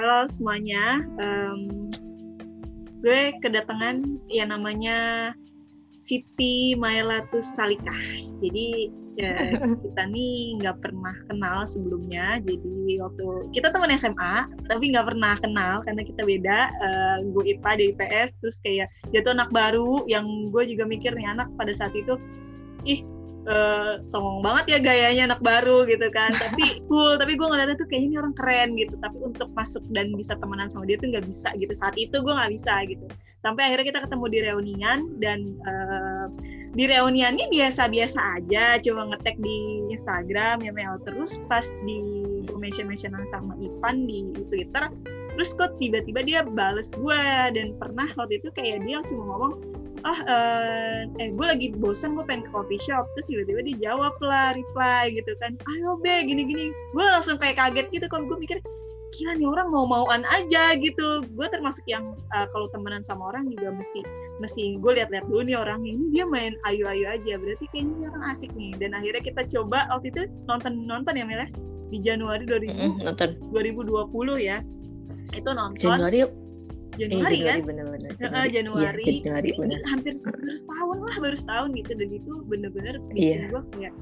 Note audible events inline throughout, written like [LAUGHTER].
Halo semuanya, um, gue kedatangan ya namanya Siti Mailatus Salikah. Jadi ya, [LAUGHS] kita nih nggak pernah kenal sebelumnya. Jadi waktu kita teman SMA, tapi nggak pernah kenal karena kita beda. Uh, gue IPA di IPS, terus kayak dia tuh anak baru yang gue juga mikir nih anak pada saat itu, ih uh, songong banget ya gayanya anak baru gitu kan. [LAUGHS] Tapi cool tapi gue ngeliatnya tuh kayaknya ini orang keren gitu. Tapi untuk masuk dan bisa temenan sama dia tuh nggak bisa gitu. Saat itu gue nggak bisa gitu. Sampai akhirnya kita ketemu di reunian dan uh, di reunian ini biasa-biasa aja. Cuma ngetek di Instagram ya Mel terus pas di mention mentionan sama Ipan di Twitter terus kok tiba-tiba dia bales gue dan pernah waktu itu kayak dia cuma ngomong ah uh, eh gue lagi bosan gue pengen ke coffee shop. Terus tiba-tiba dia jawab lah reply gitu kan. Ayo be gini-gini. Gue langsung kayak kaget gitu kan gue mikir kira nih orang mau mauan aja gitu. Gue termasuk yang uh, kalau temenan sama orang juga mesti mesti gue lihat-lihat dulu nih orang. Ini dia main ayu-ayu aja. Berarti kayaknya ini orang asik nih. Dan akhirnya kita coba waktu itu nonton nonton ya Mel ya? di Januari 2000 mm, nonton. 2020 ya. Itu nonton. Januari Januari, eh, Januari kan? Bener-bener. Uh, Januari. Ya, Januari bener. hampir baru setahun lah, baru setahun gitu. Dan itu bener-bener bikin yeah. gue kayak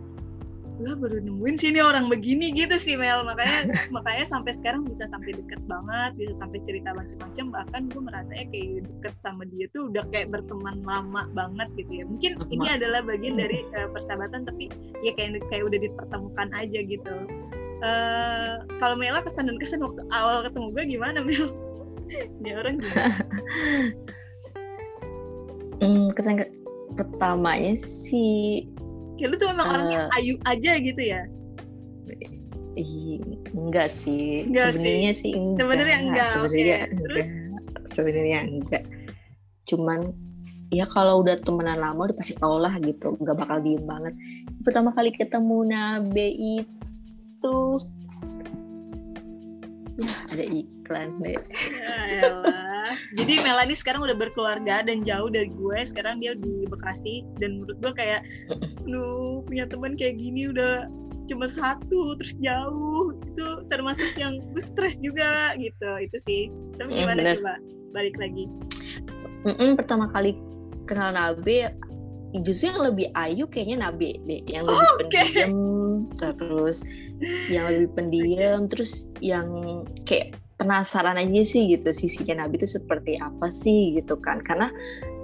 gue baru nemuin sini orang begini gitu sih Mel makanya [LAUGHS] makanya sampai sekarang bisa sampai deket banget bisa sampai cerita macam-macam bahkan gue merasa ya kayak deket sama dia tuh udah kayak berteman lama banget gitu ya mungkin Lama. ini adalah bagian dari uh, persahabatan tapi ya kayak kayak udah dipertemukan aja gitu uh, kalau Mela kesan dan kesan waktu awal ketemu gue gimana Mel [LAUGHS] ini orang [LAUGHS] hmm, kesan ke pertamanya sih kayak lu tuh memang uh, orangnya eh. ayu aja gitu ya? Enggak sih. Sebenarnya sih enggak. Sebenarnya enggak sebenarnya okay. enggak. Sebenarnya enggak. Cuman ya kalau udah temenan lama udah pasti tau lah gitu nggak bakal diem banget. Pertama kali ketemu Nabe itu ya [LAUGHS] ada iklan deh. Ya, jadi Melani sekarang udah berkeluarga dan jauh dari gue. Sekarang dia di Bekasi. Dan menurut gue kayak lu punya teman kayak gini udah cuma satu terus jauh. Itu termasuk yang gue stres juga gitu. Itu sih. Tapi mm, gimana? coba balik lagi. Mm-mm, pertama kali kenal Nabe justru yang lebih ayu kayaknya Nabe deh yang lebih oh, okay. pendiam terus yang lebih pendiam terus yang kayak penasaran aja sih gitu sisinya Nabi itu seperti apa sih gitu kan karena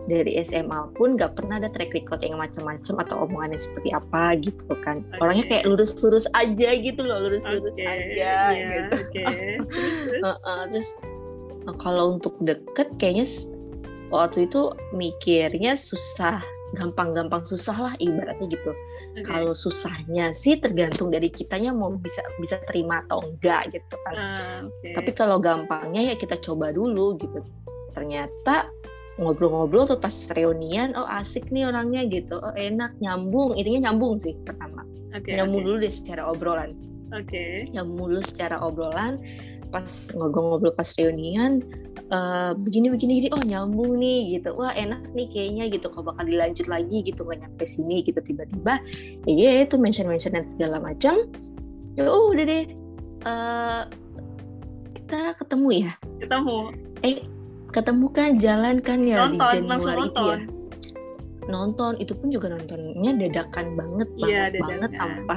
dari SMA pun gak pernah ada track record yang macam-macam atau omongannya seperti apa gitu kan okay. orangnya kayak lurus-lurus aja gitu loh lurus-lurus okay. aja yeah, gitu okay. [LAUGHS] terus uh, kalau untuk deket kayaknya waktu itu mikirnya susah gampang-gampang susah lah ibaratnya gitu Okay. Kalau susahnya sih tergantung dari kitanya mau bisa bisa terima atau enggak gitu kan. Uh, okay. Tapi kalau gampangnya ya kita coba dulu gitu. Ternyata ngobrol-ngobrol tuh pas reunian, oh asik nih orangnya gitu, oh enak nyambung, intinya nyambung sih pertama. Okay, nyambung okay. dulu deh secara obrolan. Oke. Okay. Nyambung dulu secara obrolan pas ngobrol-ngobrol pas reunian uh, begini begini gini oh nyambung nih gitu. Wah enak nih kayaknya gitu. Kalau bakal dilanjut lagi gitu. Nggak nyampe sini gitu. Tiba-tiba ya itu mention mention dan segala macam. Ya oh, udah deh uh, kita ketemu ya? Ketemu. Eh ketemu kan jalan kan ya nonton, di Januari itu ya? nonton. Itu pun juga nontonnya dadakan banget iya, banget banget tanpa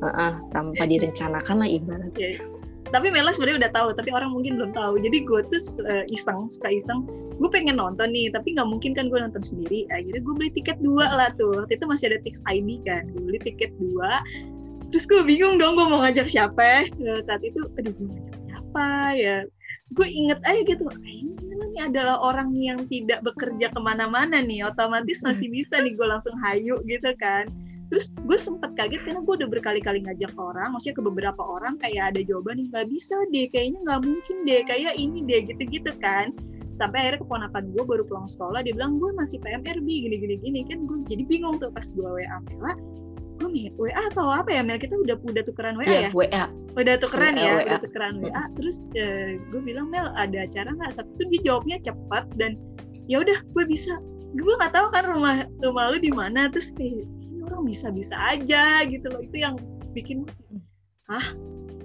uh, uh, tanpa direncanakan lah ibarat yeah tapi Mela sebenarnya udah tahu tapi orang mungkin belum tahu. Jadi gue tuh uh, iseng suka iseng. Gue pengen nonton nih tapi nggak mungkin kan gue nonton sendiri. Akhirnya gue beli tiket dua lah tuh. Waktu itu masih ada Tix ID kan gue beli tiket dua. Terus gue bingung dong gue mau ngajak siapa. Ya, saat itu aduh gue ngajak siapa ya? Gue inget aja gitu ini adalah orang yang tidak bekerja ke mana-mana nih. Otomatis masih bisa nih gue langsung hayu gitu kan terus gue sempet kaget karena gue udah berkali-kali ngajak orang maksudnya ke beberapa orang kayak ada jawaban yang nggak bisa deh kayaknya nggak mungkin deh kayak ini deh gitu-gitu kan. Sampai akhirnya keponakan gue baru pulang sekolah dia bilang gue masih PMRB gini-gini gini kan gue jadi bingung tuh pas gue WA Mela gue nih WA atau apa ya Mel? Kita udah udah tukeran WA yeah, ya? WA udah tukeran WA, ya? WA. udah tukeran WA terus uh, gue bilang Mel ada acara nggak? Satu tuh dia jawabnya cepat dan ya udah gue bisa. Gue nggak tahu kan rumah rumah lu di mana terus kayak orang bisa-bisa aja gitu loh. Itu yang bikin ah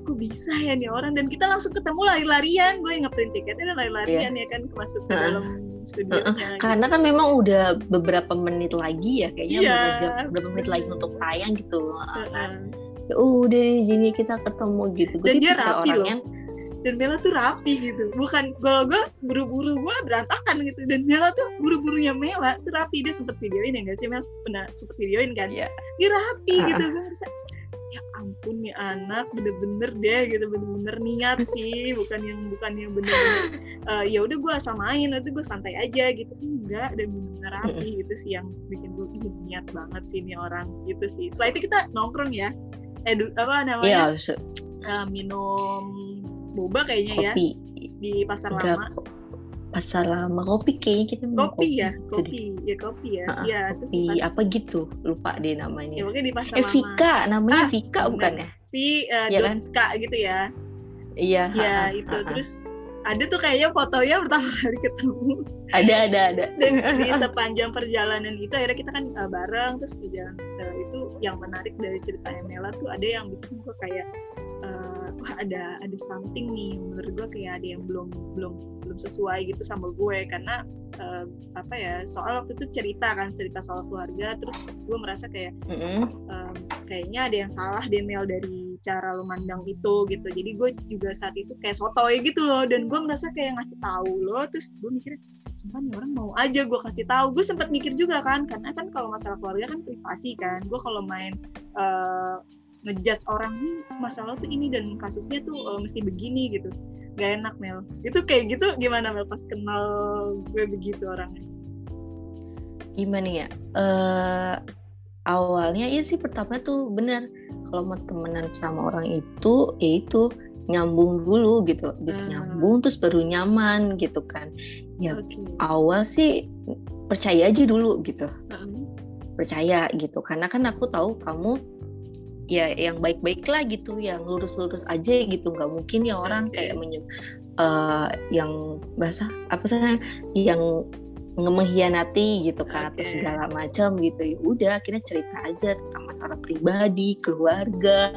kok bisa ya nih orang? Dan kita langsung ketemu lari-larian. Gue yang ngeprint tiketnya dan lari-larian yeah. ya kan masuk ke dalam studionya uh, gitu. karena kan memang udah beberapa menit lagi ya kayaknya yeah. beberapa, beberapa menit lagi untuk tayang gitu. Uh, ya udah jadi kita ketemu gitu. Gue dan dia rapi orang loh. Dan Mela tuh rapi gitu. Bukan kalau gue buru-buru gue berantakan gitu. Dan Mela tuh buru-burunya Mela tuh rapi. Dia sempet videoin ya gak sih Mel? Pernah sempet videoin kan? Yeah. dia rapi uh. gitu. Gue merasa ya ampun nih anak bener-bener deh gitu. Bener-bener niat sih. Bukan yang bukan yang bener-bener uh, [LAUGHS] ya udah gue asal main nanti gue santai aja gitu. Enggak dan bener-bener rapi gitu sih yang bikin gue ih niat banget sih ini orang gitu sih. Setelah itu kita nongkrong ya. Eh apa namanya? Yeah, uh, minum boba kayaknya ya. kopi. ya di pasar Enggak, lama. pasar lama. Kopi kayaknya kita kopi, kopi ya? kopi. Ya kopi ya. Uh, ya kopi terus apa gitu? Lupa deh namanya. Ya mungkin di pasar eh, Vika. Namanya ah, Vika bukan ya? V uh, ya kan? K gitu ya. Iya ya itu. uh, terus ada tuh kayaknya fotonya pertama [LAUGHS] kali ketemu. Ada ada ada. Dan di [LAUGHS] sepanjang perjalanan itu akhirnya kita kan uh, bareng terus perjalanan uh, itu yang menarik dari ceritanya Mela tuh ada yang bikin gue kayak uh, wah ada ada something nih menurut gue kayak ada yang belum belum belum sesuai gitu sama gue. Karena uh, apa ya soal waktu itu cerita kan cerita soal keluarga. Terus gue merasa kayak mm -hmm. um, kayaknya ada yang salah Demel dari cara lo mandang itu gitu. Jadi gue juga saat itu kayak sotoy gitu loh. Dan gue merasa kayak ngasih tahu lo terus gue mikir sumpah nih orang mau aja gue kasih tahu. Gue sempat mikir juga kan karena kan kalau masalah keluarga kan privasi kan. Gue kalau main uh, ngejudge orang nih masalah tuh ini dan kasusnya tuh uh, mesti begini gitu. Gak enak Mel. Itu kayak gitu gimana Mel pas kenal gue begitu orangnya? Gimana ya? Uh, awalnya ya sih pertama tuh bener kalau mau temenan sama orang itu ya itu nyambung dulu gitu. Habis hmm. nyambung terus baru nyaman gitu kan. Ya okay. awal sih percaya aja dulu gitu. Hmm. percaya gitu. Karena kan aku tahu kamu ya yang baik-baik lah gitu yang lurus-lurus aja gitu. Nggak mungkin ya orang kayak menyem uh, yang bahasa apa sih yang mengkhianati gitu kan okay. atau segala macam gitu. Ya udah akhirnya cerita aja tentang masalah pribadi keluarga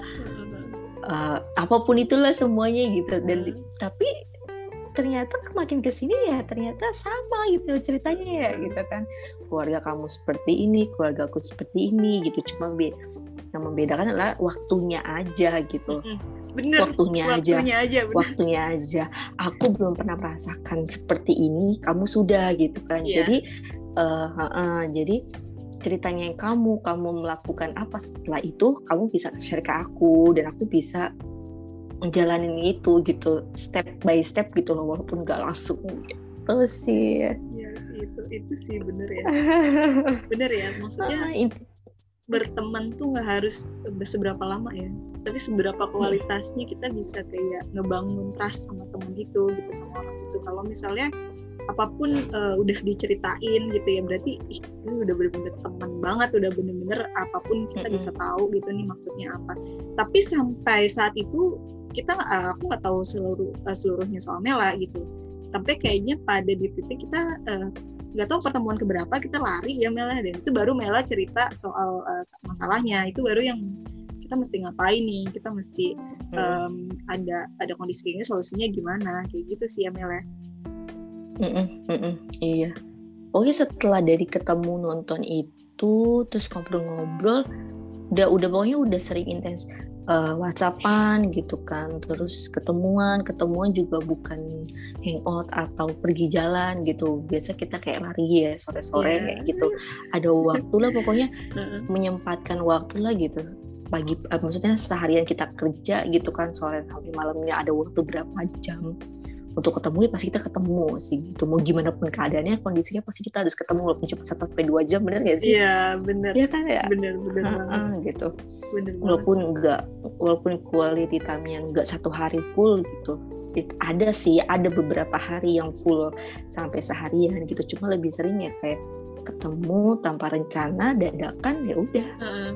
uh, apa pun itulah semuanya gitu. Dan hmm. tapi ternyata makin ke sini ya ternyata sama gitu ceritanya ya gitu kan. Keluarga kamu seperti ini keluarga aku seperti ini gitu. Cuma yang membedakan adalah waktunya aja gitu. Bener waktunya, waktunya aja, aja bener. waktunya aja. Aku belum pernah merasakan seperti ini kamu sudah gitu kan. Yeah. jadi uh, uh, uh, jadi ceritanya yang kamu kamu melakukan apa setelah itu kamu bisa share ke aku dan aku bisa menjalani itu gitu step by step gitu loh walaupun gak langsung gitu sih. Iya sih itu itu sih bener ya. [LAUGHS] Bener ya maksudnya uh, berteman tuh nggak harus seberapa lama ya. Tapi seberapa kualitasnya kita bisa kayak ngebangun trust sama temen itu gitu sama orang itu kalau misalnya apa pun uh, udah diceritain gitu ya berarti ih ini udah bener-bener teman banget udah bener-bener apa pun kita bisa tahu gitu nih maksudnya apa. Tapi sampai saat itu kita uh, aku nggak tahu seluruh uh, seluruhnya soal Mela gitu. Sampai kayaknya pada di titik kita uh, nggak tahu pertemuan keberapa kita lari ya Mela dan itu baru Mela cerita soal uh, masalahnya. Itu baru yang kita mesti ngapain nih? Kita mesti um, ada ada kondisi kayak solusinya gimana? Kayak gitu sih ya Mela. Mm -mm, mm -mm, iya. Oke setelah dari ketemu nonton itu terus ngobrol-ngobrol udah udah pokoknya udah sering intens uh, WhatsAppan gitu kan. Terus ketemuan ketemuan juga bukan hangout atau pergi jalan gitu. Biasa kita kayak lari ya sore-sore yeah. kayak gitu. Ada waktu lah pokoknya menyempatkan waktu lah gitu. Pagi uh, maksudnya seharian kita kerja gitu kan sore sampai malamnya ada waktu berapa jam untuk ketemu ya pasti kita ketemu sih gitu. Mau gimana pun keadaannya kondisinya pasti kita harus ketemu walaupun cuma satu sampai dua jam bener gak sih? Iya bener. Iya kan ya? Bener bener uh, uh, gitu. Bener walaupun enggak walaupun quality time-nya enggak satu hari full gitu. It, ada sih ada beberapa hari yang full sampai seharian gitu. Cuma lebih sering ya kayak ketemu tanpa rencana dadakan ya udah. Uh,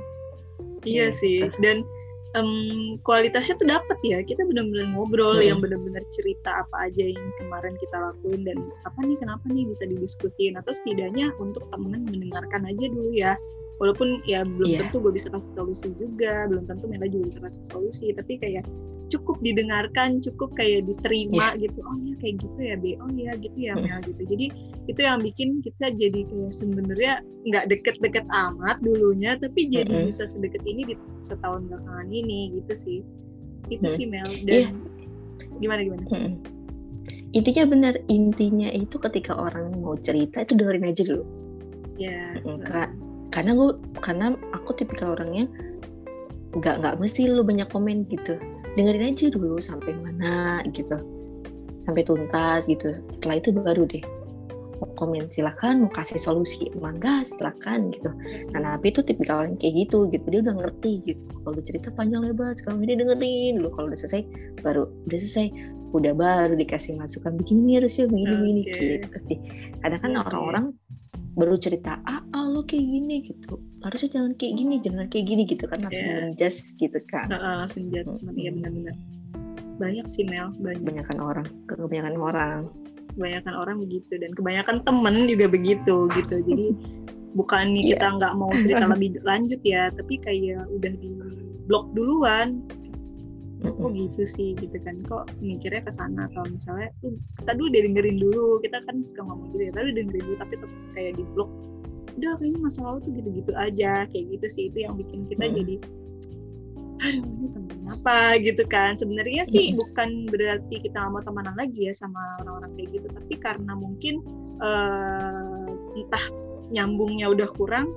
iya gitu. sih. Dan um, kualitasnya tuh dapet ya kita benar-benar ngobrol hmm. yang benar-benar cerita apa aja yang kemarin kita lakuin dan apa nih kenapa nih bisa didiskusiin atau setidaknya untuk temen mendengarkan aja dulu ya walaupun ya belum yeah. tentu gue bisa kasih solusi juga belum tentu Mela juga bisa kasih solusi tapi kayak cukup didengarkan cukup kayak diterima yeah. gitu oh ya kayak gitu ya be oh ya gitu ya Mel gitu jadi itu yang bikin kita jadi kayak sebenarnya nggak deket-deket amat dulunya tapi jadi mm -hmm. bisa sedekat ini di setahun belakangan ini gitu sih itu mm. sih Mel dan yeah. gimana gimana mm. intinya benar intinya itu ketika orang mau cerita itu dengerin aja dulu ya yeah. karena gue karena aku tipikal orangnya nggak nggak mesti lu banyak komen gitu dengerin aja dulu sampai mana gitu. Sampai tuntas gitu. Setelah itu baru deh. Mau komen silakan. Mau kasih solusi mangga silakan gitu. Nah Nabi itu tipikal orang kayak gitu gitu. Dia udah ngerti gitu. Kalau udah cerita panjang lebar sekarang ini dengerin dulu kalau udah selesai baru udah selesai. Udah baru dikasih masukan begini harusnya begini okay. begini gitu sih kadang kan orang-orang baru cerita ah, ah lo kayak gini gitu. Harusnya jangan kayak gini jangan kayak gini gitu kan langsung yeah. menjudge gitu kan. Uh, uh, langsung judgement hmm. ya benar-benar. Banyak sih Mel banyak. Kebanyakan orang kebanyakan orang. Kebanyakan orang begitu dan kebanyakan temen juga begitu gitu. Jadi [LAUGHS] bukan nih kita yeah. nggak mau cerita [LAUGHS] lebih lanjut ya tapi kayak udah di blok duluan oh gitu sih gitu kan. Kok mikirnya ke sana atau misalnya tuh kita dulu dengerin dulu. Kita kan suka ngomong gitu ya tapi dengerin dulu tapi tetap kayak di blok udah kayaknya masa lalu tuh gitu-gitu aja kayak gitu sih. Itu yang bikin kita hmm. jadi aduh ini temen apa? Gitu kan. Sebenarnya sih hmm. bukan berarti kita mau temenan lagi ya sama orang-orang kayak gitu tapi karena mungkin uh, entah nyambungnya udah kurang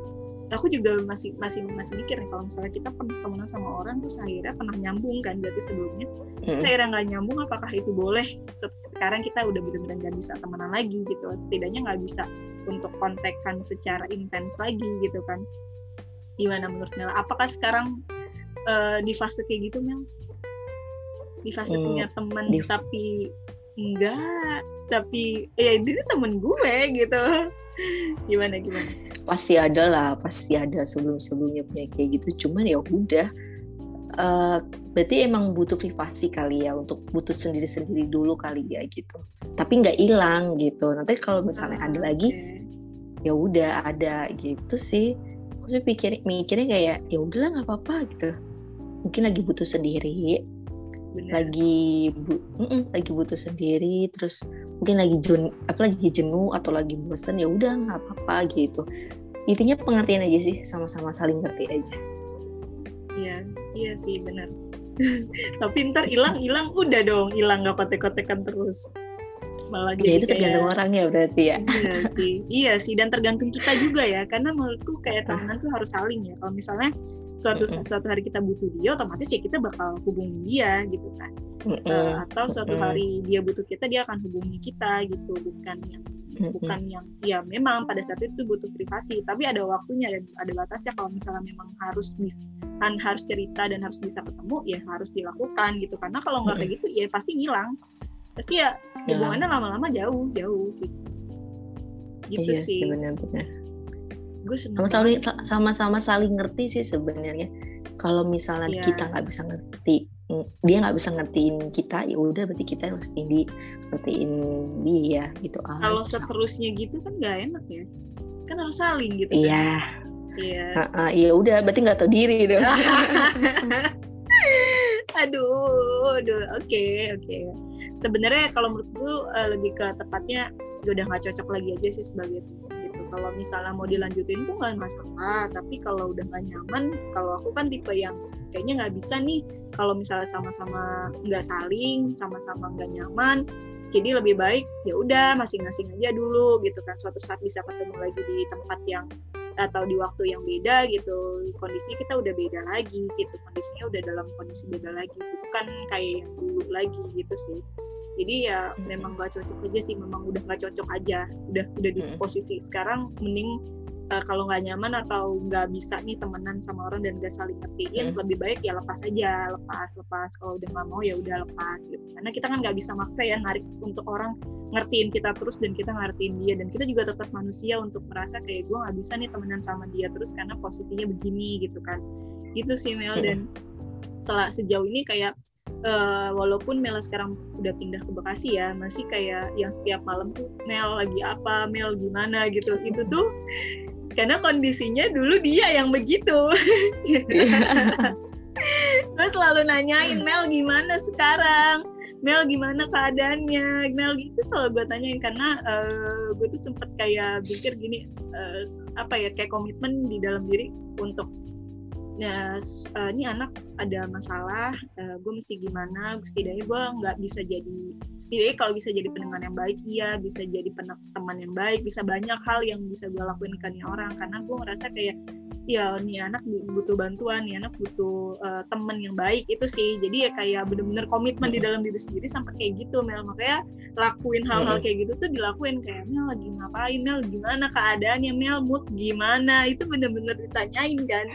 aku juga masih masih masih mikir nih kalau misalnya kita pernah temenan sama orang terus akhirnya pernah nyambung kan berarti sebelumnya. Mm. saya nggak nyambung apakah itu boleh? Sekarang kita udah benar-benar nggak bisa temenan lagi gitu. Setidaknya nggak bisa untuk kontekan secara intens lagi gitu kan. Gimana menurut Mel? Apakah sekarang uh, di fase kayak gitu Mel? Di fase hmm, punya teman tapi enggak tapi ya ini temen gue gitu. Gimana gimana pasti ada lah pasti ada sebelum sebelumnya punya kayak gitu. Cuman ya udah uh, berarti emang butuh privasi kali ya untuk butuh sendiri sendiri dulu kali ya gitu. Tapi nggak hilang gitu. Nanti kalau misalnya ah, ada lagi ya udah ada gitu sih. Aku sih pikir mikirnya kayak ya udahlah nggak apa-apa gitu. Mungkin lagi butuh sendiri Bener. lagi bu, mm -mm, lagi butuh sendiri terus mungkin lagi jen apa lagi jenuh atau lagi bosan ya udah nggak apa-apa gitu. Intinya pengertian aja sih sama-sama saling ngerti aja. Iya iya sih benar [LAUGHS] tapi ntar hilang hilang udah dong hilang nggak kotek-kotekan terus. Malah ya, itu tergantung orang ya berarti ya. Iya sih iya sih dan tergantung kita juga ya karena menurutku kayak teman tuh harus saling ya. Kalau misalnya suatu mm -hmm. suatu hari kita butuh dia otomatis ya kita bakal hubungi dia gitu kan. Mm -hmm. uh, atau suatu hari dia butuh kita dia akan hubungi kita gitu bukan yang mm -hmm. bukan yang ya memang pada saat itu butuh privasi tapi ada waktunya dan ada batasnya. Kalau misalnya memang harus bis kan harus cerita dan harus bisa ketemu ya harus dilakukan gitu. Karena kalau nggak kayak gitu ya pasti ngilang. Pasti ya hubungannya lama-lama jauh jauh gitu. Gitu iya, sih gue sama-sama sama-sama saling ngerti sih sebenarnya. Kalau misalnya yeah. kita nggak bisa ngerti mm, dia nggak bisa ngertiin kita ya udah berarti kita harus tinggi ngertiin dia gitu. Kalau seterusnya gitu kan nggak enak ya. Kan harus saling gitu iya. Iya. Iya udah berarti nggak tahu diri dong. [LAUGHS] [LAUGHS] Aduh aduh oke okay, oke. Okay. sebenarnya kalau menurut gue uh, lebih ke tepatnya udah nggak cocok lagi aja sih sebagai kalau misalnya mau dilanjutin tuh nggak masalah. Tapi kalau udah nggak nyaman kalau aku kan tipe yang kayaknya nggak bisa nih. Kalau misalnya sama-sama nggak saling sama-sama nggak nyaman jadi lebih baik ya udah masing-masing aja dulu gitu kan. Suatu saat bisa ketemu lagi di tempat yang atau di waktu yang beda gitu. Kondisinya kita udah beda lagi gitu. Kondisinya udah dalam kondisi beda lagi. Bukan kayak yang dulu lagi gitu sih jadi ya memang gak cocok aja sih memang udah gak cocok aja udah udah di hmm. posisi sekarang mending uh, kalau nggak nyaman atau nggak bisa nih temenan sama orang dan gak saling ngertiin hmm. lebih baik ya lepas aja lepas lepas kalau udah nggak mau ya udah lepas gitu karena kita kan nggak bisa maksa ya narik untuk orang ngertiin kita terus dan kita ngertiin dia dan kita juga tetap manusia untuk merasa kayak gue nggak bisa nih temenan sama dia terus karena posisinya begini gitu kan gitu sih Mel hmm. dan sejauh ini kayak uh, walaupun Mel sekarang udah pindah ke Bekasi ya masih kayak yang setiap malam tuh Mel lagi apa? Mel gimana? gitu. Itu tuh karena kondisinya dulu dia yang begitu. [LAUGHS] Gue selalu nanyain Mel gimana sekarang? Mel gimana keadaannya? Mel gitu selalu gue tanyain karena uh, gue tuh sempet kayak pikir gini uh, apa ya kayak komitmen di dalam diri untuk ya uh, ini anak ada masalah uh, gue mesti gimana? Setidaknya gue nggak bisa jadi setidaknya kalau bisa jadi pendengar yang baik iya bisa jadi teman yang baik bisa banyak hal yang bisa gue lakuin ke orang. Karena gue ngerasa kayak ya nih anak butuh bantuan nih anak butuh uh, temen yang baik itu sih. Jadi ya kayak bener-bener komitmen di dalam diri sendiri sampai kayak gitu Mel. Makanya lakuin hal-hal kayak gitu tuh dilakuin. Kayak Mel lagi ngapain? Mel gimana keadaannya? Mel mood gimana? Itu bener-bener ditanyain kan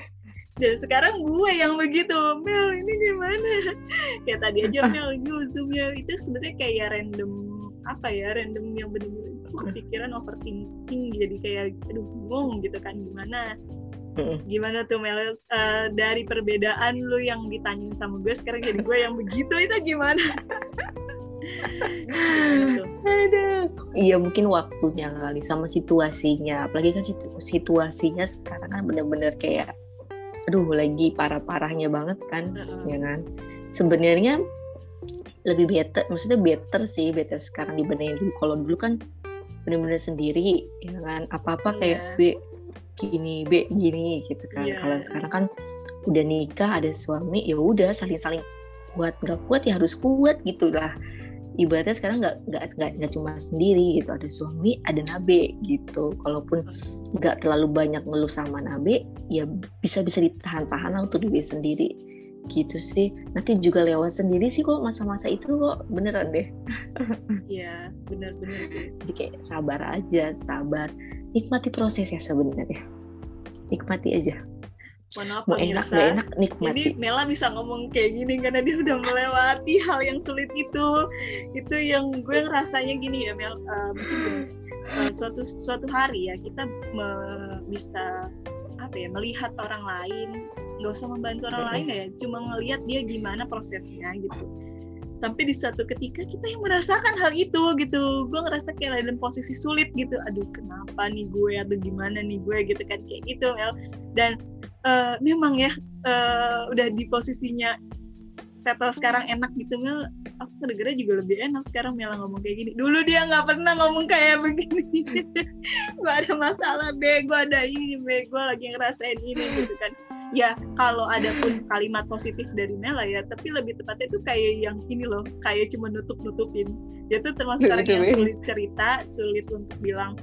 dan sekarang gue yang begitu Mel ini gimana? [LAUGHS] Ya tadi aja [LAUGHS] Mel zoomnya. Itu sebenarnya kayak random apa ya random yang bener-bener kepikiran overthinking jadi kayak aduh bingung gitu kan gimana? [LAUGHS] Gimana tuh Meles uh, dari perbedaan lu yang ditanyain sama gue sekarang jadi gue yang begitu itu gimana? Iya mungkin waktunya kali sama situasinya. Apalagi kan situasinya sekarang kan bener-bener kayak, aduh lagi parah-parahnya banget kan, uh-uh. ya kan. Sebenarnya lebih better, maksudnya better sih, better sekarang dibandingin dulu. Kalau dulu kan bener-bener sendiri, ya kan. Apa-apa kayak yeah gini B gini gitu kan yeah. kalau sekarang kan udah nikah ada suami ya udah saling-saling kuat nggak kuat ya harus kuat gitu lah ibaratnya sekarang nggak nggak nggak nggak cuma sendiri gitu ada suami ada nabe gitu. Kalaupun nggak terlalu banyak ngeluh sama nabe ya bisa bisa ditahan-tahan lah untuk diri sendiri. Gitu sih. Nanti juga lewat sendiri sih kok masa-masa itu kok. Beneran deh. Iya bener-bener sih. Jadi kayak sabar aja sabar. Nikmati proses ya sebenarnya. Nikmati aja Mana mau enak gak enak nikmati. Ini Mela bisa ngomong kayak gini karena dia udah melewati hal yang sulit itu. Itu yang gue ngerasanya gini ya Mel. Uh, mungkin uh, suatu suatu hari ya kita me, bisa apa ya melihat orang lain nggak usah membantu orang lain ya cuma ngelihat dia gimana prosesnya gitu sampai di suatu ketika kita yang merasakan hal itu gitu. Gue ngerasa kayak dalam posisi sulit gitu. Aduh kenapa nih gue atau gimana nih gue gitu kan. Kayak gitu Mel. Dan uh, memang ya uh, udah di posisinya settle sekarang enak gitu Mel aku kedengeran juga lebih enak sekarang Mel ngomong kayak gini. Dulu dia nggak pernah ngomong kayak begini. [LAUGHS] Gue ada masalah be gue ada ini be gue lagi ngerasain ini gitu kan. Ya kalau ada pun kalimat positif dari Mela ya tapi lebih tepatnya itu kayak yang ini loh kayak cuma nutup nutupin dia tuh termasuk orang yang sulit cerita sulit untuk bilang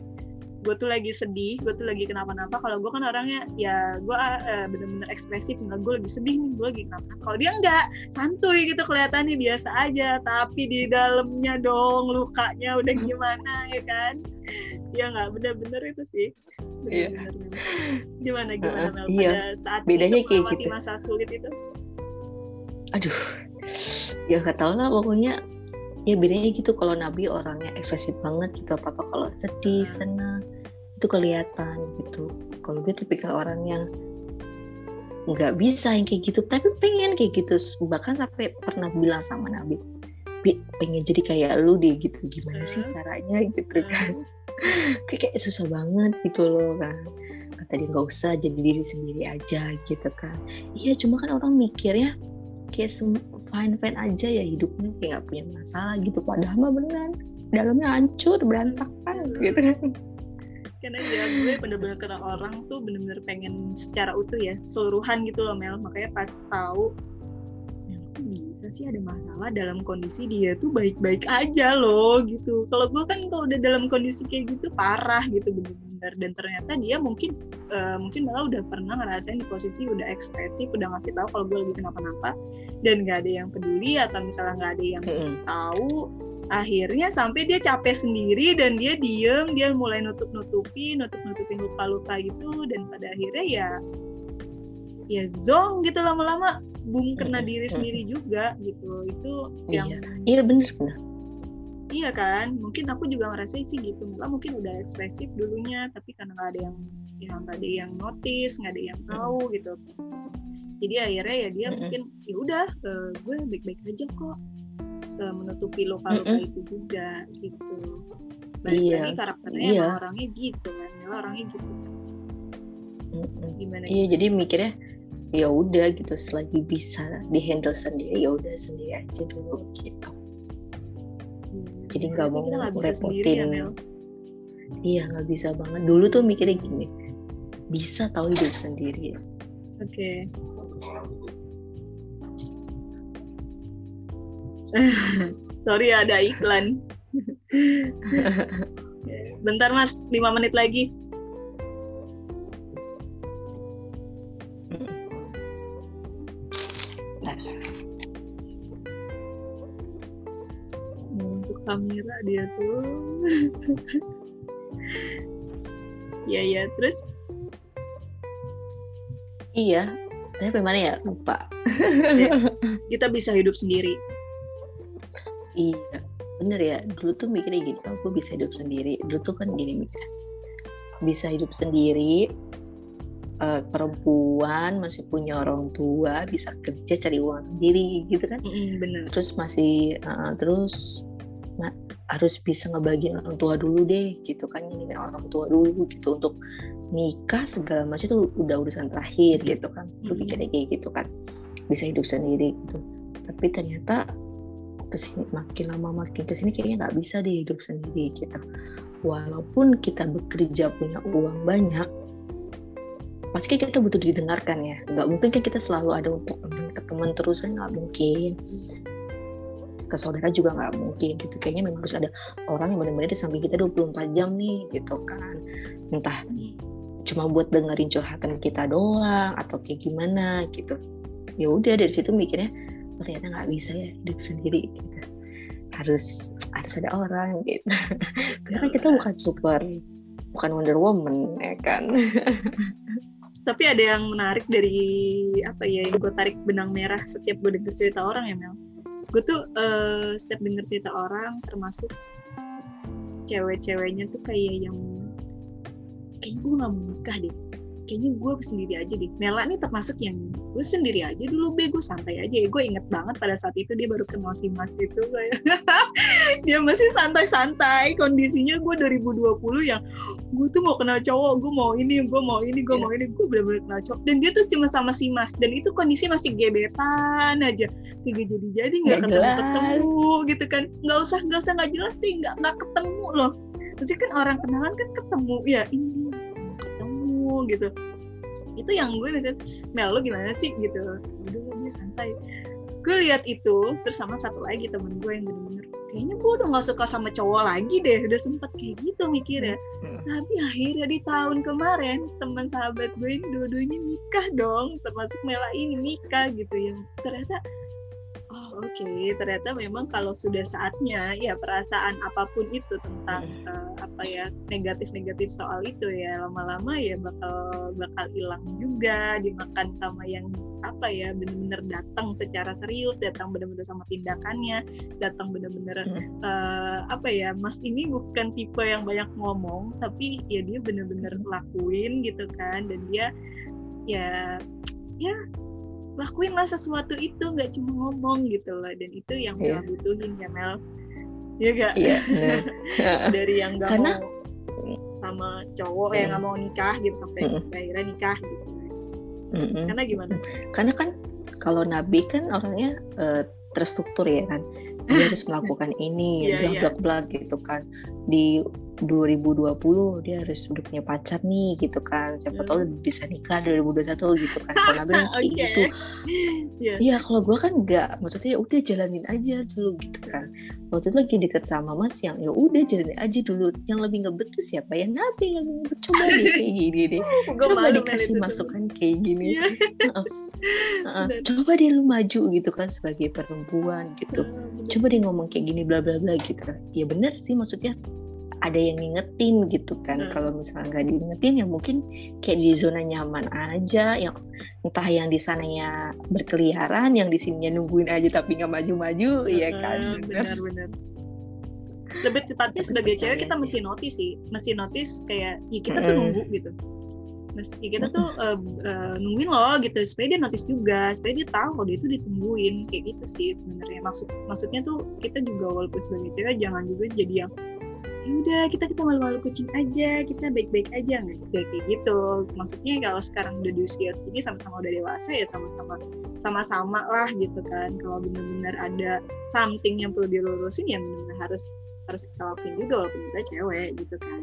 gue tuh lagi sedih gue tuh lagi kenapa-napa. Kalau gue kan orangnya ya gue uh, bener-bener ekspresif nggak gue lagi sedih nih gue lagi kenapa kalau dia enggak santuy gitu kelihatannya biasa aja. Tapi di dalamnya dong lukanya udah gimana ya kan? Ya nggak bener-bener itu sih. Iya. gimana gimana uh, Mel? iya. pada saat bedanya kayak gitu. masa sulit itu? Aduh. Ya nggak tahu lah pokoknya ya bedanya gitu. Kalau Nabi orangnya ekspresif banget gitu apa apa kalau sedih senang itu kelihatan gitu. Kalau gue tipikal orang yang nggak bisa yang kayak gitu tapi pengen kayak gitu. Bahkan sampai pernah bilang sama Nabi Bi, pengen jadi kayak lu deh gitu. Gimana sih caranya? Gitu kan. [LAUGHS] Kayak, kayak susah banget gitu loh kan. Kata dia nggak usah jadi diri sendiri aja gitu kan. Iya cuma kan orang mikir ya kayak fine fine aja ya hidupnya kayak nggak punya masalah gitu. Padahal mah benar dalamnya hancur berantakan gitu karena ya gue bener-bener kena orang tuh bener-bener pengen secara utuh ya seluruhan gitu loh Mel. Makanya pas tahu ya, bisa sih ada masalah dalam kondisi dia tuh baik-baik aja loh gitu. Kalau gue kan kalau udah dalam kondisi kayak gitu parah gitu bener-bener. Bener dan ternyata dia mungkin uh, mungkin malah udah pernah ngerasain di posisi udah ekspresif udah ngasih tahu kalau gue lagi kenapa-napa dan nggak ada yang peduli atau misalnya nggak ada yang mm -hmm. tahu akhirnya sampai dia capek sendiri dan dia diem dia mulai nutup nutupi nutup nutupin luka luka gitu. Dan pada akhirnya ya ya zong gitu lama-lama. Bung kena diri sendiri juga gitu. Itu yang iya, iya bener bener. Iya kan? Mungkin aku juga ngerasa sih gitu. Malah mungkin udah ekspresif dulunya tapi karena nggak ada yang ya nggak ada yang notice nggak ada yang tahu gitu. Jadi akhirnya ya dia mungkin ya udah uh, gue baik-baik aja kok uh, menutupi luka-luka itu juga gitu. Balik iya. lagi karakternya iya. emang orangnya gitu kan ya orangnya gitu. Gimana iya jadi mikirnya ya udah gitu selagi bisa dihandle sendiri ya udah sendiri aja dulu gitu. Hmm, jadi nggak mau ya, repotin Mel. iya nggak bisa banget. Dulu tuh mikirnya gini bisa tahu hidup sendiri. Oke. [LAUGHS] Sorry ya, ada iklan. [LAUGHS] Bentar mas, lima menit lagi. Masuk kamera dia tuh. [LAUGHS] Iya ya, terus iya tapi mana ya lupa kita bisa hidup sendiri. Iya bener ya. Dulu tuh mikirnya gini oh gue bisa hidup sendiri. Dulu tuh kan gini mikir bisa hidup sendiri eh, perempuan masih punya orang tua bisa kerja cari uang sendiri gitu kan. Mm-mm, bener. terus masih eh, terus ma- harus bisa ngebagiin orang tua dulu deh gitu kan. Ini orang tua dulu gitu. Untuk nikah segala macam itu udah urusan terakhir gitu kan. Lu pikirnya kayak gitu kan. Bisa hidup sendiri gitu. Tapi ternyata ke sini makin lama makin ke sini kayaknya nggak bisa deh hidup sendiri gitu. Walaupun kita bekerja punya uang banyak pasti kita butuh didengarkan ya. Nggak mungkin kan kita selalu ada untuk teman ke teman terus kan nggak mungkin. Ke saudara juga nggak mungkin gitu. Kayaknya memang harus ada orang yang benar-benar di samping kita 24 jam nih gitu kan. Entah cuma buat dengerin curhatan kita doang atau kayak gimana gitu. Ya udah dari situ mikirnya ternyata nggak bisa ya hidup sendiri gitu harus harus ada orang gitu [LAUGHS] karena kita bukan super bukan Wonder Woman ya kan Tapi ada yang menarik dari apa ya yang gue tarik benang merah setiap gue denger cerita orang ya Mel. Gue tuh eh, setiap denger cerita orang termasuk cewek-ceweknya tuh kayak yang kayaknya gue gak mau nikah deh. Kayaknya gue sendiri aja deh. Mela nih termasuk yang gue sendiri aja dulu be. Gue santai aja ya. Gue inget banget pada saat itu dia baru kenal si Mas itu kayak [LAUGHS] dia masih santai-santai. Kondisinya gue 2020 yang gue tuh mau kenal cowok gue mau ini gue mau ini gue Iya. mau ini. Gue bener-bener kenal cowok. Dan dia tuh cuma sama si mas. Dan itu kondisi masih gebetan aja. Jadi jadi nggak Nggak ketemu jelas. ketemu gitu kan. Nggak usah nggak usah nggak jelas deh. Nggak nggak ketemu loh. Maksudnya kan orang kenalan kan ketemu. Ya ini gitu. Itu yang gue lihat Mel lo gimana sih? Gitu. Udah dia santai. Gue lihat itu terus sama satu lagi temen gue yang bener-bener kayaknya gue udah nggak suka sama cowok lagi deh. Udah sempet kayak gitu mikirnya. Tapi akhirnya di tahun kemarin teman sahabat gue ini dua-duanya nikah dong termasuk Mela ini nikah gitu yang ternyata oke ternyata memang kalau sudah saatnya ya perasaan apa pun itu tentang eh, apa ya negatif-negatif soal itu ya lama-lama ya bakal bakal hilang juga dimakan sama yang apa ya benar-benar datang secara serius datang benar-benar sama tindakannya datang benar-benar eh, apa ya Mas ini bukan tipe yang banyak ngomong tapi ya dia bener-bener lakuin gitu kan dan dia ya ya lakuin lah sesuatu itu nggak cuma ngomong gitu loh dan itu yang Iya. Mel butuhin ya Mel ya gak iya bener. [LAUGHS] dari yang gak Karena- mau sama cowok yang nggak mau nikah gitu sampai Mm. akhirnya nikah gitu Mm-mm. karena gimana karena kan kalau nabi kan orangnya eh, terstruktur ya kan dia harus melakukan ini [LAUGHS] Iya, bla iya. bla bla gitu kan di 2020 dia harus udah punya pacar nih gitu kan siapa Hmm. tahu bisa nikah 2021 gitu kan kalau nabi kan [LAUGHS] kayak Oke. gitu Iya. Kalau gue kan enggak maksudnya ya udah jalanin aja dulu gitu kan waktu itu lagi deket sama mas yang ya udah jalanin aja dulu yang lebih ngebet tuh siapa ya nabi yang lebih ngebet coba deh kayak gini deh [LAUGHS] coba dikasih masukan kayak gini Iya. Heeh. Bener. coba deh lu maju gitu kan sebagai perempuan gitu Bener. coba deh ngomong kayak gini bla bla bla gitu ya bener sih maksudnya ada yang ngingetin gitu kan. Hmm. kalau misalnya nggak diingetin ya mungkin kayak di zona nyaman aja yang entah yang di sananya berkeliaran yang di sininya nungguin aja tapi nggak maju-maju ya kan benar-benar lebih tepatnya sebagai cewek kita mesti notice sih. Mesti notice kayak ya kita tuh nunggu gitu. Mesti kita tuh eh, eh, nungguin loh gitu. Supaya dia notice juga supaya dia tahu kalau dia itu ditungguin kayak gitu sih sebenarnya. Maksud maksudnya tuh kita juga walaupun sebagai cewek jangan juga jadi yang ya udah kita kita malu-malu kucing aja kita baik-baik aja. Nggak kayak gitu. Maksudnya kalau sekarang udah di usia segini sama-sama udah dewasa ya sama-sama sama-sama lah gitu kan. Kalau benar-benar ada something yang perlu dilurusin ya benar-benar harus harus kita lakuin juga walaupun kita cewek gitu kan.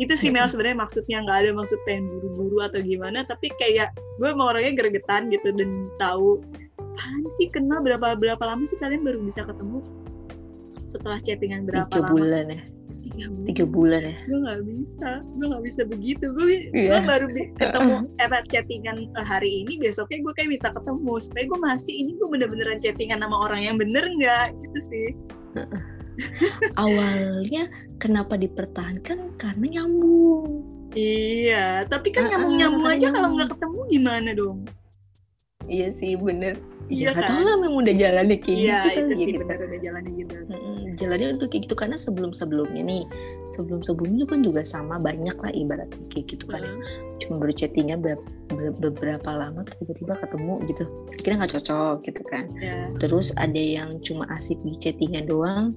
Itu sih Mel sebenarnya maksudnya. Nggak ada maksud pengen buru-buru atau gimana tapi kayak gue emang orangnya gregetan gitu dan tahu apaan sih? Kenal berapa berapa lama sih kalian baru bisa ketemu? Setelah chattingan berapa tiga lama? bulan ya tiga bulan ya. Gue nggak bisa gue nggak bisa begitu. Gue yeah. gue baru ketemu [LAUGHS] eh chattingan eh, hari ini besoknya gue kayak minta ketemu. Supaya gue masih ini gue bener-beneran chattingan sama orang yang bener nggak? Gitu sih. [LAUGHS] Awalnya kenapa dipertahankan? Karena nyambung. Iya tapi kan nyambung-nyambung aja kalau nggak ketemu gimana dong? Iya sih bener iya ya, kan? tahu lah memang udah jalannya kayak iya, gitu itu sih gitu. benar udah jalannya gitu hmm, jalannya udah kayak gitu karena sebelum sebelumnya nih sebelum sebelumnya kan juga sama banyak lah ibaratnya kayak gitu kan Hmm. cuma baru chattingnya be- be- beberapa lama tiba-tiba ketemu gitu kita nggak cocok gitu kan ya terus ada yang cuma asik di chattingnya doang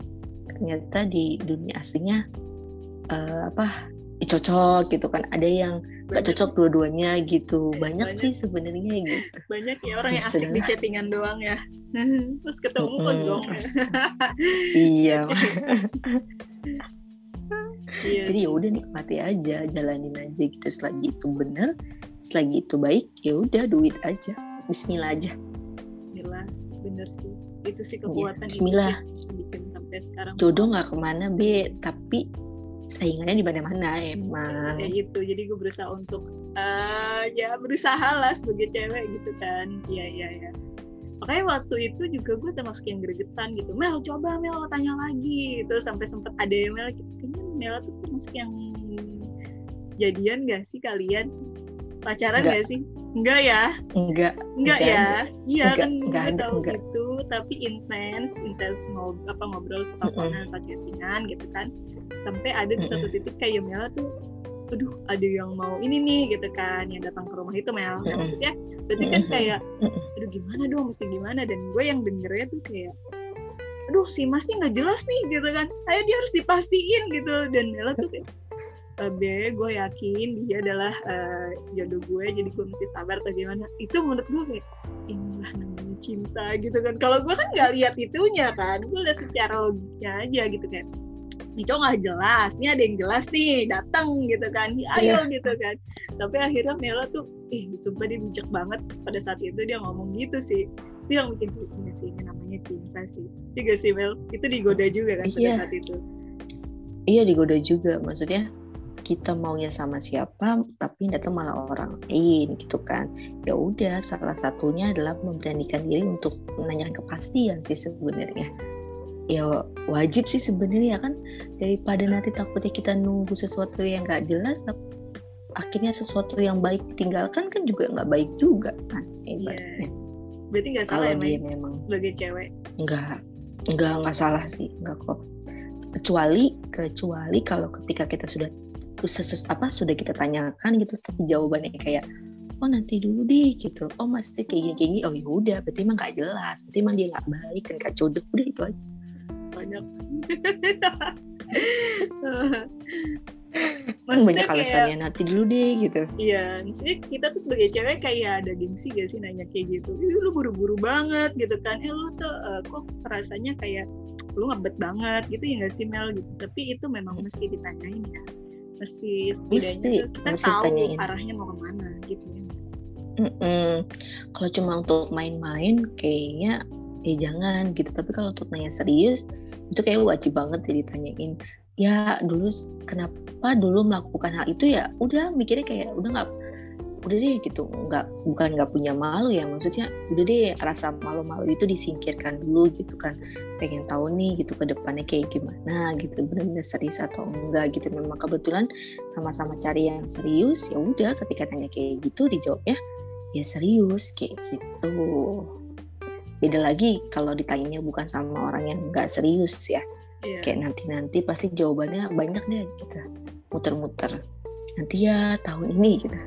ternyata di dunia aslinya eh, apa cocok gitu kan. Ada yang nggak cocok dua-duanya gitu. Banyak, Banyak. sih sebenarnya gitu. Banyak ya orang Ya, yang asik di chattingan doang ya. [LAUGHS] Terus ketemu Mm-mm, kok dong. [LAUGHS] Iya. [LAUGHS] Iya. Jadi ya udah nikmati aja jalanin aja gitu. Selagi itu bener selagi itu baik ya udah duit aja. Bismillah aja. Bismillah. Bener sih. Itu sih kekuatan itu Bismillah. sih yang bikin sampai sekarang. Jodoh nggak ke mana be. Tapi saingannya di mana-mana emang. Kayak gitu. Jadi gue berusaha untuk eh ya berusaha lah sebagai cewek gitu kan. Iya iya iya. Makanya waktu itu juga gue termasuk yang gregetan gitu. Mel coba Mel tanya lagi. Gitu sampai sempet ada yang Mel kayaknya Mel tuh termasuk yang jadian gak sih kalian pacaran Enggak. gak sih? Enggak ya? Enggak. Enggak Enggak. ya? Iya kan enggak gue tahu enggak. gitu tapi intens intens ngob apa ngobrol teleponan atau chattingan gitu kan. Sampai ada di satu titik kayak Mela tuh aduh ada yang mau ini nih gitu kan yang datang ke rumah itu Mel. Nah, maksudnya berarti kan kayak aduh gimana dong mesti gimana? Dan gue yang dengernya tuh kayak aduh si masnya nggak jelas nih gitu kan. Ayo dia harus dipastiin gitu. Dan Mela tuh kayak "Eh, Be, gue yakin dia adalah eh, jodoh gue jadi gue mesti sabar atau gimana itu menurut gue kayak inilah namanya cinta gitu kan kalau gue kan nggak lihat itunya kan gue lihat secara logiknya aja gitu kayak ini cowok nggak jelas, ini ada yang jelas nih datang gitu kan, "Ya, ayo gitu kan. Tapi akhirnya Mela tuh, ih, sumpah dia bijak banget pada saat itu dia ngomong gitu sih. Itu yang bikin gue "Iya sih ini namanya cinta sih. Tiga sih Mel, itu digoda juga kan pada Iya. saat itu. iya digoda juga maksudnya kita maunya sama siapa tapi datang malah orang lain gitu kan. Ya udah salah satunya adalah memberanikan diri untuk menanyakan kepastian sih sebenarnya. Ya wajib sih sebenarnya kan? Daripada nanti takutnya kita nunggu sesuatu yang nggak jelas tapi akhirnya sesuatu yang baik ditinggalkan kan juga nggak baik juga kan ibaratnya. Berarti nggak salah ya dia memang sebagai cewek. nggak nggak nggak salah sih nggak kok. Kecuali kecuali kalau ketika kita sudah apa sudah kita tanyakan gitu tapi jawabannya kayak oh nanti dulu deh gitu oh masih kayak gini kayak gini oh ya udah berarti emang nggak jelas berarti emang dia nggak baik dan nggak jodoh udah itu aja Banyak. [LAUGHS] kan Maksudnya banyak kayak alasannya nanti dulu deh gitu Iya, maksudnya kita tuh sebagai cewek kayak ada gengsi gak sih nanya kayak gitu. Ih, lu buru-buru banget gitu kan. Eh lu tuh eh, kok rasanya kayak lu ngebet banget gitu ya gak sih Mel gitu. Tapi itu memang mesti ditanyain ya. Mesti setidaknya Mesti, tuh kita mesti tahu ditanyain. arahnya mau ke mana gitu ya. Mm-mm. kalau cuma untuk main-main kayaknya ya jangan gitu tapi kalau untuk nanya serius itu kayak wajib banget ya ditanyain ya dulu kenapa dulu melakukan hal itu ya udah mikirnya kayak udah nggak udah deh gitu. Nggak bukan nggak punya malu ya maksudnya udah deh rasa malu-malu itu disingkirkan dulu gitu kan. Pengen tahu nih gitu ke depannya kayak gimana gitu. Benar-benar serius atau enggak gitu. Memang kebetulan sama-sama cari yang serius ya udah ketika tanya kayak gitu dijawabnya ya serius kayak gitu. Beda lagi kalau ditanyanya bukan sama orang yang nggak serius ya. Iya. kayak nanti-nanti pasti jawabannya banyak deh gitu muter-muter. Nanti ya tahun ini gitu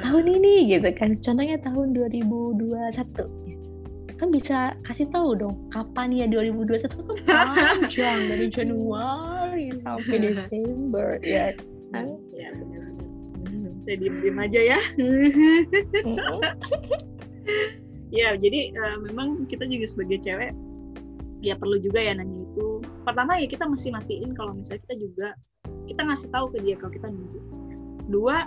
tahun ini gitu kan. Contohnya tahun 2021 ya. kan bisa kasih tahu dong kapan ya 2021 tuh kan panjang dari [LAUGHS] Januari sampai [LAUGHS] Desember ya. Kan ya saya diem diem aja ya. [LAUGHS] Ya jadi uh, memang kita juga sebagai cewek ya perlu juga ya nanya itu. Pertama ya kita mesti matiin kalau misalnya kita juga kita ngasih tahu ke dia kalau kita nunggu. Dua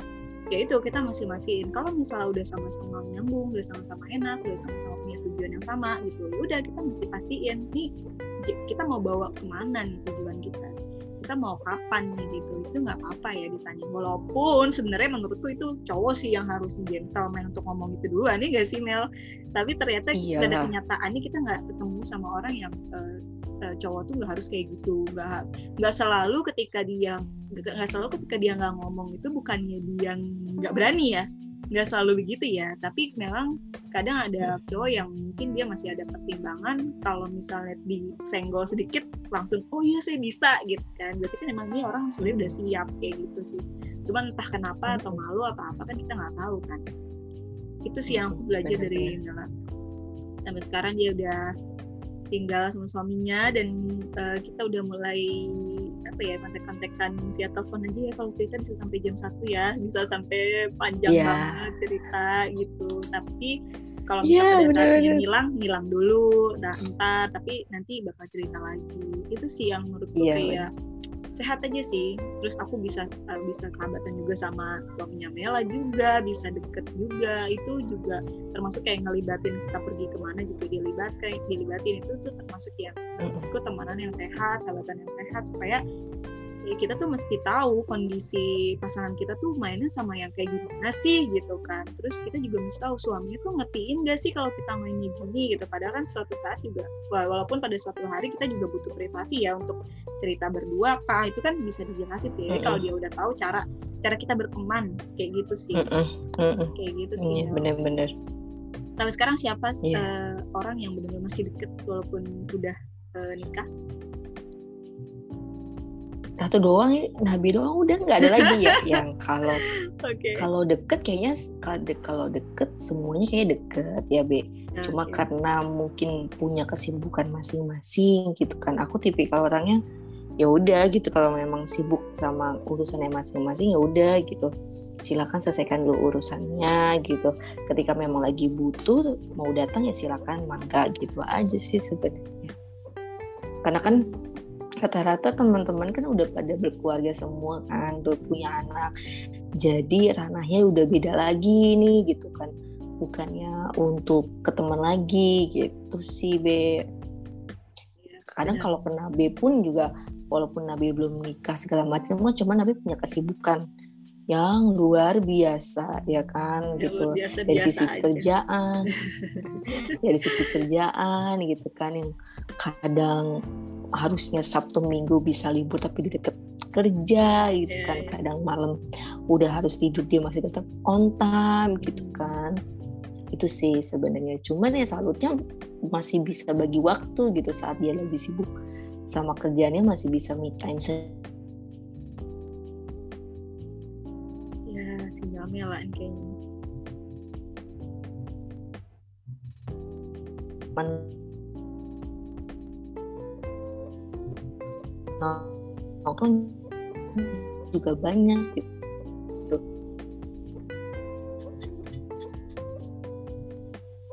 ya itu kita masih masihin kalau misalnya udah sama-sama nyambung udah sama-sama enak udah sama-sama punya tujuan yang sama gitu ya udah kita mesti pastiin nih kita mau bawa ke mana nih tujuan kita kita mau kapan nih gitu. Itu nggak apa-apa ya ditanya. Walaupun sebenarnya menurutku itu cowok sih yang harus gentleman untuk ngomong itu dulu nih gak sih Mel? Tapi ternyata iya. pada kenyataannya kita nggak ketemu sama orang yang uh, uh, cowok tuh nggak harus kayak gitu. Nggak nggak selalu ketika dia nggak selalu ketika dia nggak ngomong itu bukannya dia nggak berani ya nggak selalu begitu ya. Tapi memang kadang ada cowok yang mungkin dia masih ada pertimbangan kalau misalnya disenggol sedikit langsung oh iya saya bisa gitu kan. Berarti kan emang ini orang sebenarnya udah siap kayak gitu sih. Cuman entah kenapa atau malu atau apa kan kita nggak tahu kan. Itu sih yang aku belajar dari Nela. Sampai sekarang dia udah tinggal sama suaminya dan uh, kita udah mulai apa ya kontek-kontekan via telepon aja ya kalau cerita bisa sampai jam satu ya bisa sampai panjang yeah. banget cerita gitu. Tapi kalau misalnya yeah, pada saat dia ngilang ngilang dulu nah entar tapi nanti bakal cerita lagi. Itu sih yang menurutku yeah, kayak sehat aja sih. Terus aku bisa uh, bisa sahabatan juga sama suaminya Mela juga bisa deket juga. Itu juga termasuk kayak ngelibatin kita pergi ke mana juga dilibatkan dilibatin. Itu tuh termasuk yang menurutku temanan yang sehat sahabatan yang sehat supaya ya kita tuh mesti tahu kondisi pasangan kita tuh mainnya sama yang kayak gimana sih gitu kan terus kita juga mesti tahu suaminya tuh ngertiin gak sih kalau kita mainnya gini gitu padahal kan suatu saat juga walaupun pada suatu hari kita juga butuh privasi ya untuk cerita berdua kah itu kan bisa dijelasin ya mm -hmm. kalau dia udah tahu cara cara kita berteman kayak gitu sih mm -hmm. kayak gitu sih yeah, bener-bener sampai sekarang siapa yeah. Iya. uh, orang yang benar-benar masih deket walaupun udah uh, nikah satu doang Nabi doang. Udah nggak ada lagi ya. [LAUGHS] Yang kalau okay. kalau deket kayaknya kalau deket semuanya kayak deket ya be. Okay. cuma karena mungkin punya kesibukan masing-masing gitu kan. Aku tipikal orangnya ya udah gitu. Kalau memang sibuk sama urusannya masing-masing ya udah gitu. Silakan selesaikan dulu urusannya gitu. Ketika memang lagi butuh mau datang ya silakan. Mangga gitu aja sih sebenarnya. Karena kan rata-rata teman-teman kan udah pada berkeluarga semua kan udah punya anak. Jadi ranahnya udah beda lagi nih gitu kan. Bukannya untuk ke teman lagi gitu sih be. Kadang ya. kalau ke Nabi pun juga walaupun Nabi belum nikah segala macam cuma Nabi punya kesibukan yang luar biasa ya kan ya, gitu. biasa, dari sisi aja. kerjaan. [LAUGHS] Dari sisi kerjaan gitu kan yang kadang harusnya Sabtu Minggu bisa libur tapi di tetap kerja gitu yeah, kan. yeah. kadang malam udah harus tidur dia masih tetap on time gitu kan. Itu sih sebenarnya. Cuman ya salutnya masih bisa bagi waktu gitu saat dia lagi sibuk sama kerjanya masih bisa me time ya sinyalnya lah kayaknya nongkrong juga banyak gitu.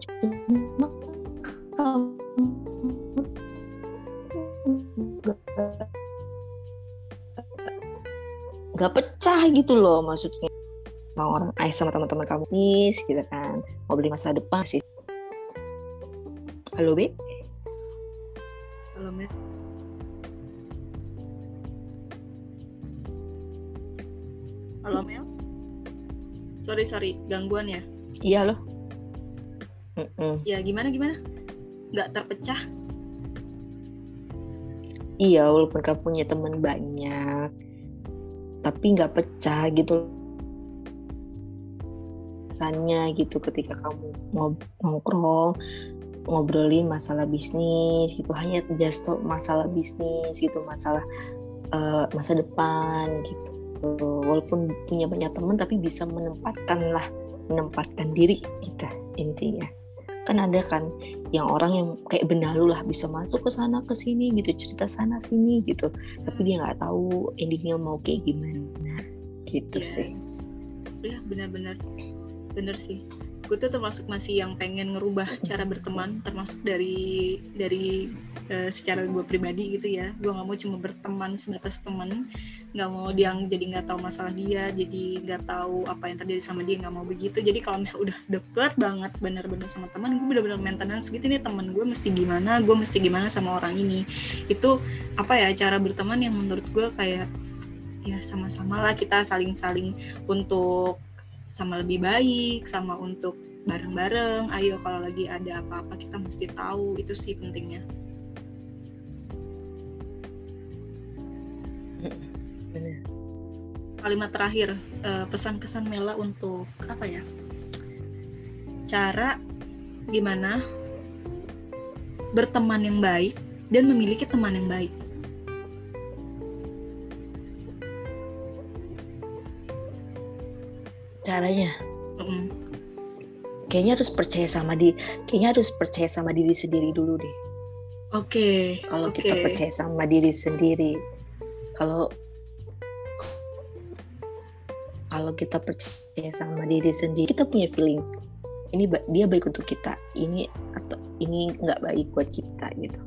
Cuma nggak pecah gitu loh maksudnya. Mau orang ayah sama teman-teman kamu nih gitu kan. Mau beli masa depan sih. Halo Be Sorry sorry gangguan ya? Iya loh. Mm-mm. Ya gimana gimana? Nggak terpecah? Iya walaupun kamu punya teman banyak, tapi nggak pecah gitu Kesannya gitu ketika kamu nongkrong ngobrolin masalah bisnis gitu hanya just masalah bisnis gitu masalah uh, masa depan gitu walaupun punya banyak teman tapi bisa menempatkan lah menempatkan diri kita intinya. Kan ada kan yang orang yang kayak benalu lah bisa masuk ke sana ke sini gitu cerita sana sini gitu. Tapi dia nggak tahu endingnya mau kayak gimana. Gitu Iya. sih. ya benar-benar. Bener sih gue tuh termasuk masih yang pengen ngerubah cara berteman termasuk dari dari eh, secara gue pribadi gitu ya. Gue nggak mau cuma berteman sebatas teman nggak mau dia jadi nggak tahu masalah dia jadi nggak tahu apa yang terjadi sama dia nggak mau begitu. Jadi kalau misalnya udah deket banget bener-bener sama teman gue bener-bener maintenance gitu nih teman gue mesti gimana gue mesti gimana sama orang ini. Itu apa ya cara berteman yang menurut gue kayak ya sama-sama lah kita saling-saling untuk sama lebih baik, sama untuk bareng-bareng. Ayo kalau lagi ada apa-apa kita mesti tahu, itu sih pentingnya. bener Kalimat terakhir, eh, pesan-kesan Mela untuk apa ya? Cara gimana berteman yang baik dan memiliki teman yang baik. Caranya Mm-mm. kayaknya harus percaya sama di kayaknya harus percaya sama diri sendiri dulu deh Oke. kalau oke. kita percaya sama diri sendiri kalau kalau kita percaya sama diri sendiri kita punya feeling ini ba- dia baik untuk kita ini atau ini nggak baik buat kita gitu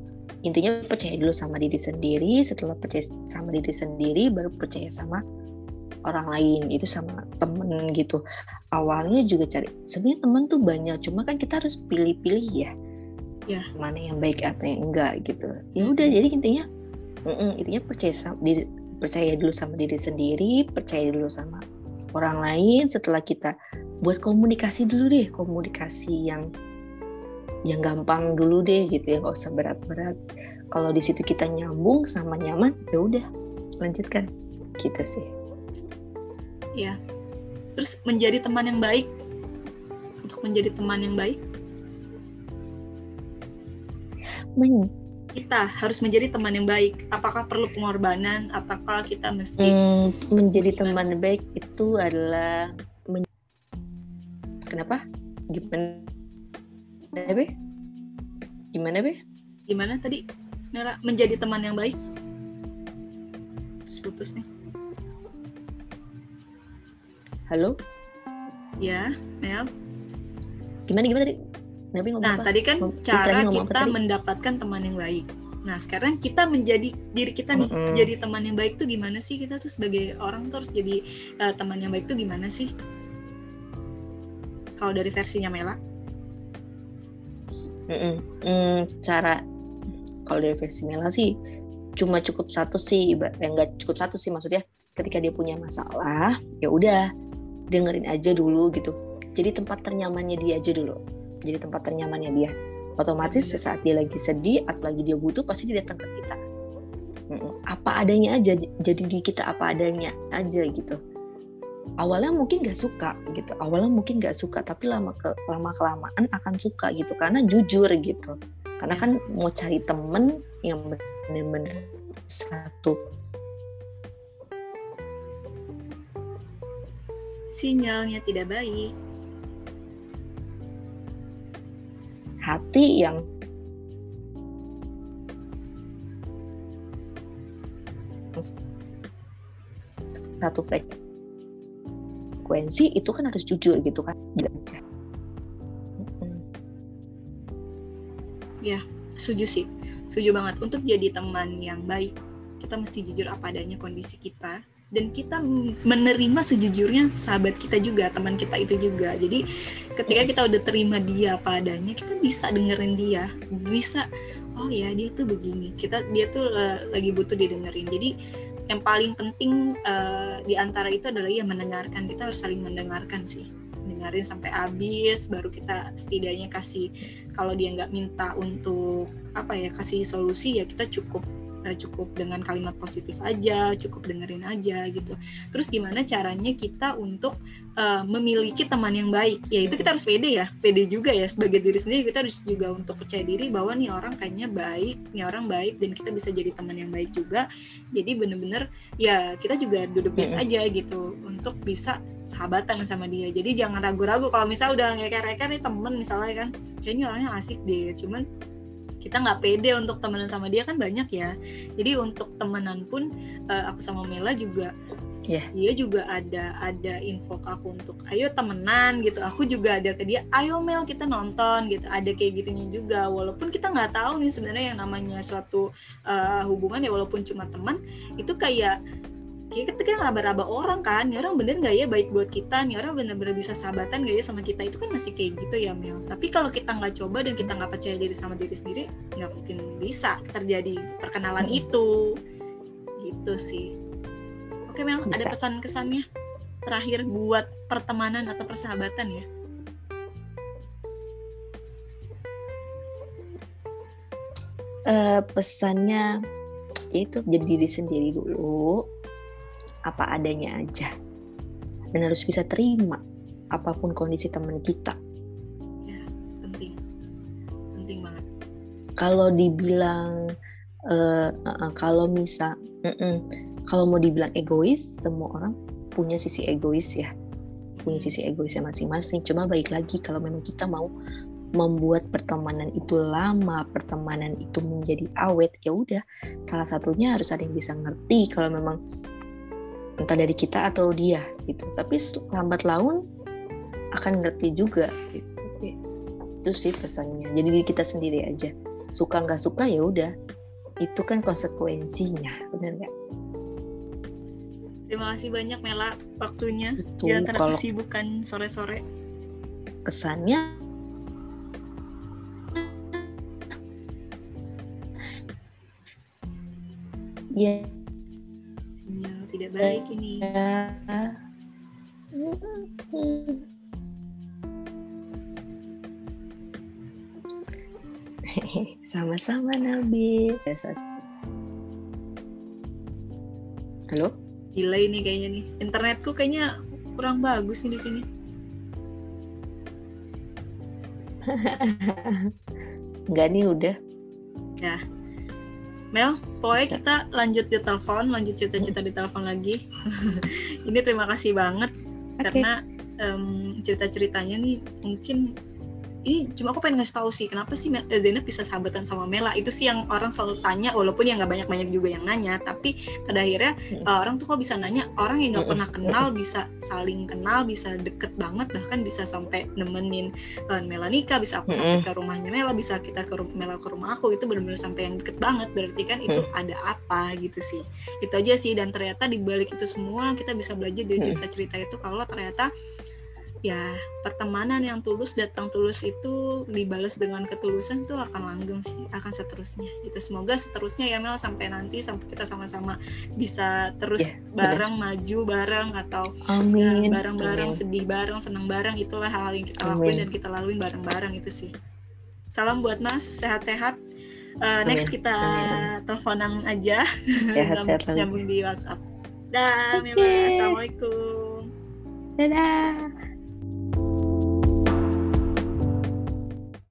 intinya percaya dulu sama diri sendiri setelah percaya sama diri sendiri baru percaya sama orang lain itu sama temen gitu. Awalnya juga cari sebenarnya temen tuh banyak cuma kan kita harus pilih-pilih ya. Ya. mana yang baik atau yang enggak gitu. Ya udah jadi intinya mm-mm, intinya percaya sama diri percaya dulu sama diri sendiri percaya dulu sama orang lain. Setelah kita buat komunikasi dulu deh komunikasi yang yang gampang dulu deh gitu ya nggak usah berat-berat. Kalau di situ kita nyambung sama nyaman ya udah lanjutkan. Gitu sih Ya. Terus menjadi teman yang baik. Untuk menjadi teman yang baik, Men- kita harus menjadi teman yang baik. Apakah perlu pengorbanan ataukah kita mesti Hmm, menjadi Gimana? teman baik itu adalah men- kenapa? Gimana? Be? Gimana be? gimana tadi? Mela, menjadi teman yang baik? Terus putus nih. Halo? Ya, Mel. Gimana gimana tadi? Nabi ngomong Nah, apa? tadi kan cara ngomong apa kita tadi? mendapatkan teman yang baik. Nah, sekarang kita menjadi diri kita nih, Mm-mm. jadi teman yang baik tuh gimana sih? Kita tuh sebagai orang tuh harus jadi eh, teman yang baik tuh gimana sih? Kalau dari versinya Mela? Mm-mm. Hmm, cara kalau dari versi Mela sih cuma cukup satu sih, iba- eh, enggak cukup satu sih maksudnya ketika dia punya masalah ya udah dengerin aja dulu gitu. Jadi tempat ternyamannya dia aja dulu. Jadi tempat ternyamannya dia. Otomatis sesaat dia lagi sedih atau lagi dia butuh pasti dia datang ke kita. Apa adanya aja, jadi di kita apa adanya aja gitu. Awalnya mungkin gak suka gitu, awalnya mungkin gak suka, tapi lama ke lama kelamaan akan suka gitu, karena jujur gitu. Karena kan mau cari temen yang bener-bener satu Sinyalnya tidak baik. hati yang satu frekuensi itu kan harus jujur gitu kan. Mm-mm. Setuju sih. Setuju banget. Untuk jadi teman yang baik, kita mesti jujur apa adanya kondisi kita dan kita menerima sejujurnya sahabat kita juga, teman kita itu juga. Jadi ketika kita udah terima dia apa adanya, kita bisa dengerin dia, bisa oh ya dia tuh begini. Kita dia tuh lagi butuh didengerin. Jadi yang paling penting eh, di antara itu adalah ya mendengarkan. Kita harus saling mendengarkan sih. Dengerin sampai habis baru kita setidaknya kasih kalau dia nggak minta untuk apa ya kasih solusi ya kita cukup eh, cukup dengan kalimat positif aja cukup dengerin aja gitu. Terus gimana caranya kita untuk eh, memiliki teman yang baik? Ya itu kita harus pede ya pede juga ya sebagai diri sendiri. Kita harus juga untuk percaya diri bahwa nih orang kayaknya baik nih orang baik dan kita bisa jadi teman yang baik juga. Jadi bener-bener ya kita juga best Mm-mm. aja gitu untuk bisa sahabatan sama dia. Jadi jangan ragu-ragu kalau misal udah ngeker-ngeker nih temen misalnya kan kayaknya orangnya asik deh. Cuman kita nggak pede untuk temenan sama dia kan banyak ya. Jadi untuk temenan pun uh, aku sama Mela juga yeah. dia juga ada ada info ke aku untuk ayo temenan gitu. Aku juga ada ke dia ayo Mel kita nonton gitu. Ada kayak gitunya juga. Walaupun kita nggak tahu nih sebenarnya yang namanya suatu uh, hubungan ya walaupun cuma teman itu kayak kita kan raba-raba orang kan, nih orang bener nggak ya baik buat kita, nih orang bener-bener bisa sahabatan gak ya sama kita itu kan masih kayak gitu ya Mel. Tapi kalau kita nggak coba dan kita nggak percaya diri sama diri sendiri, nggak mungkin bisa terjadi perkenalan hmm. itu, gitu sih. Oke Mel, bisa. ada pesan kesannya terakhir buat pertemanan atau persahabatan ya? Uh, pesannya itu jadi diri sendiri dulu apa adanya aja. Dan harus bisa terima apa pun kondisi teman kita. Ya penting. Penting banget. Kalau dibilang uh, uh, uh, kalau misal uh, uh, kalau mau dibilang egois semua orang punya sisi egois ya. Punya sisi egoisnya masing-masing. Cuma baik lagi kalau memang kita mau membuat pertemanan itu lama, pertemanan itu menjadi awet, ya udah. Salah satunya harus ada yang bisa ngerti kalau memang entah dari kita atau dia gitu. Tapi lambat laun akan ngerti juga gitu. Itu sih pesannya. Jadi diri kita sendiri aja. Suka nggak suka ya udah. Itu kan konsekuensinya benar nggak? Terima kasih banyak Mela waktunya. Itu, di antara kesibukan sore-sore. Kesannya ya tidak baik ini. [LAUGHS] Sama-sama Nabi. Halo? Gila ini kayaknya nih. Internetku kayaknya kurang bagus nih di sini. [LAUGHS] Enggak nih udah. Ya, Mel, pokoknya Bisa. kita lanjut di telepon, lanjut cerita-cerita di telepon lagi. [LAUGHS] ini terima kasih banget okay. karena um, cerita-ceritanya nih mungkin ini cuma aku pengen ngasih tahu sih kenapa sih eh, Zainab bisa sahabatan sama Mela itu sih yang orang selalu tanya walaupun ya nggak banyak-banyak juga yang nanya tapi pada akhirnya hmm. uh, orang tuh kok bisa nanya orang yang nggak hmm. pernah kenal bisa saling kenal bisa deket banget bahkan bisa sampai nemenin uh, Mela nikah bisa aku sampai hmm. ke rumahnya Mela bisa kita ke rumah Mela ke rumah aku itu benar-benar sampai yang deket banget berarti kan itu ada apa gitu sih itu aja sih dan ternyata di balik itu semua kita bisa belajar dari cerita-cerita itu kalau ternyata ya pertemanan yang tulus datang tulus itu dibalas dengan ketulusan itu akan langgeng sih akan seterusnya itu semoga seterusnya ya Mel sampai nanti sampai kita sama-sama bisa terus yeah, bareng bener. maju bareng atau eh, bareng-bareng sedih bareng senang bareng itulah hal-hal yang kita lakuin dan kita laluin bareng-bareng itu sih. Salam buat Mas sehat-sehat. Uh, next kita Amin. teleponan aja. [LAUGHS] Nyambung di WhatsApp. Dah okay. assalamualaikum. Dadah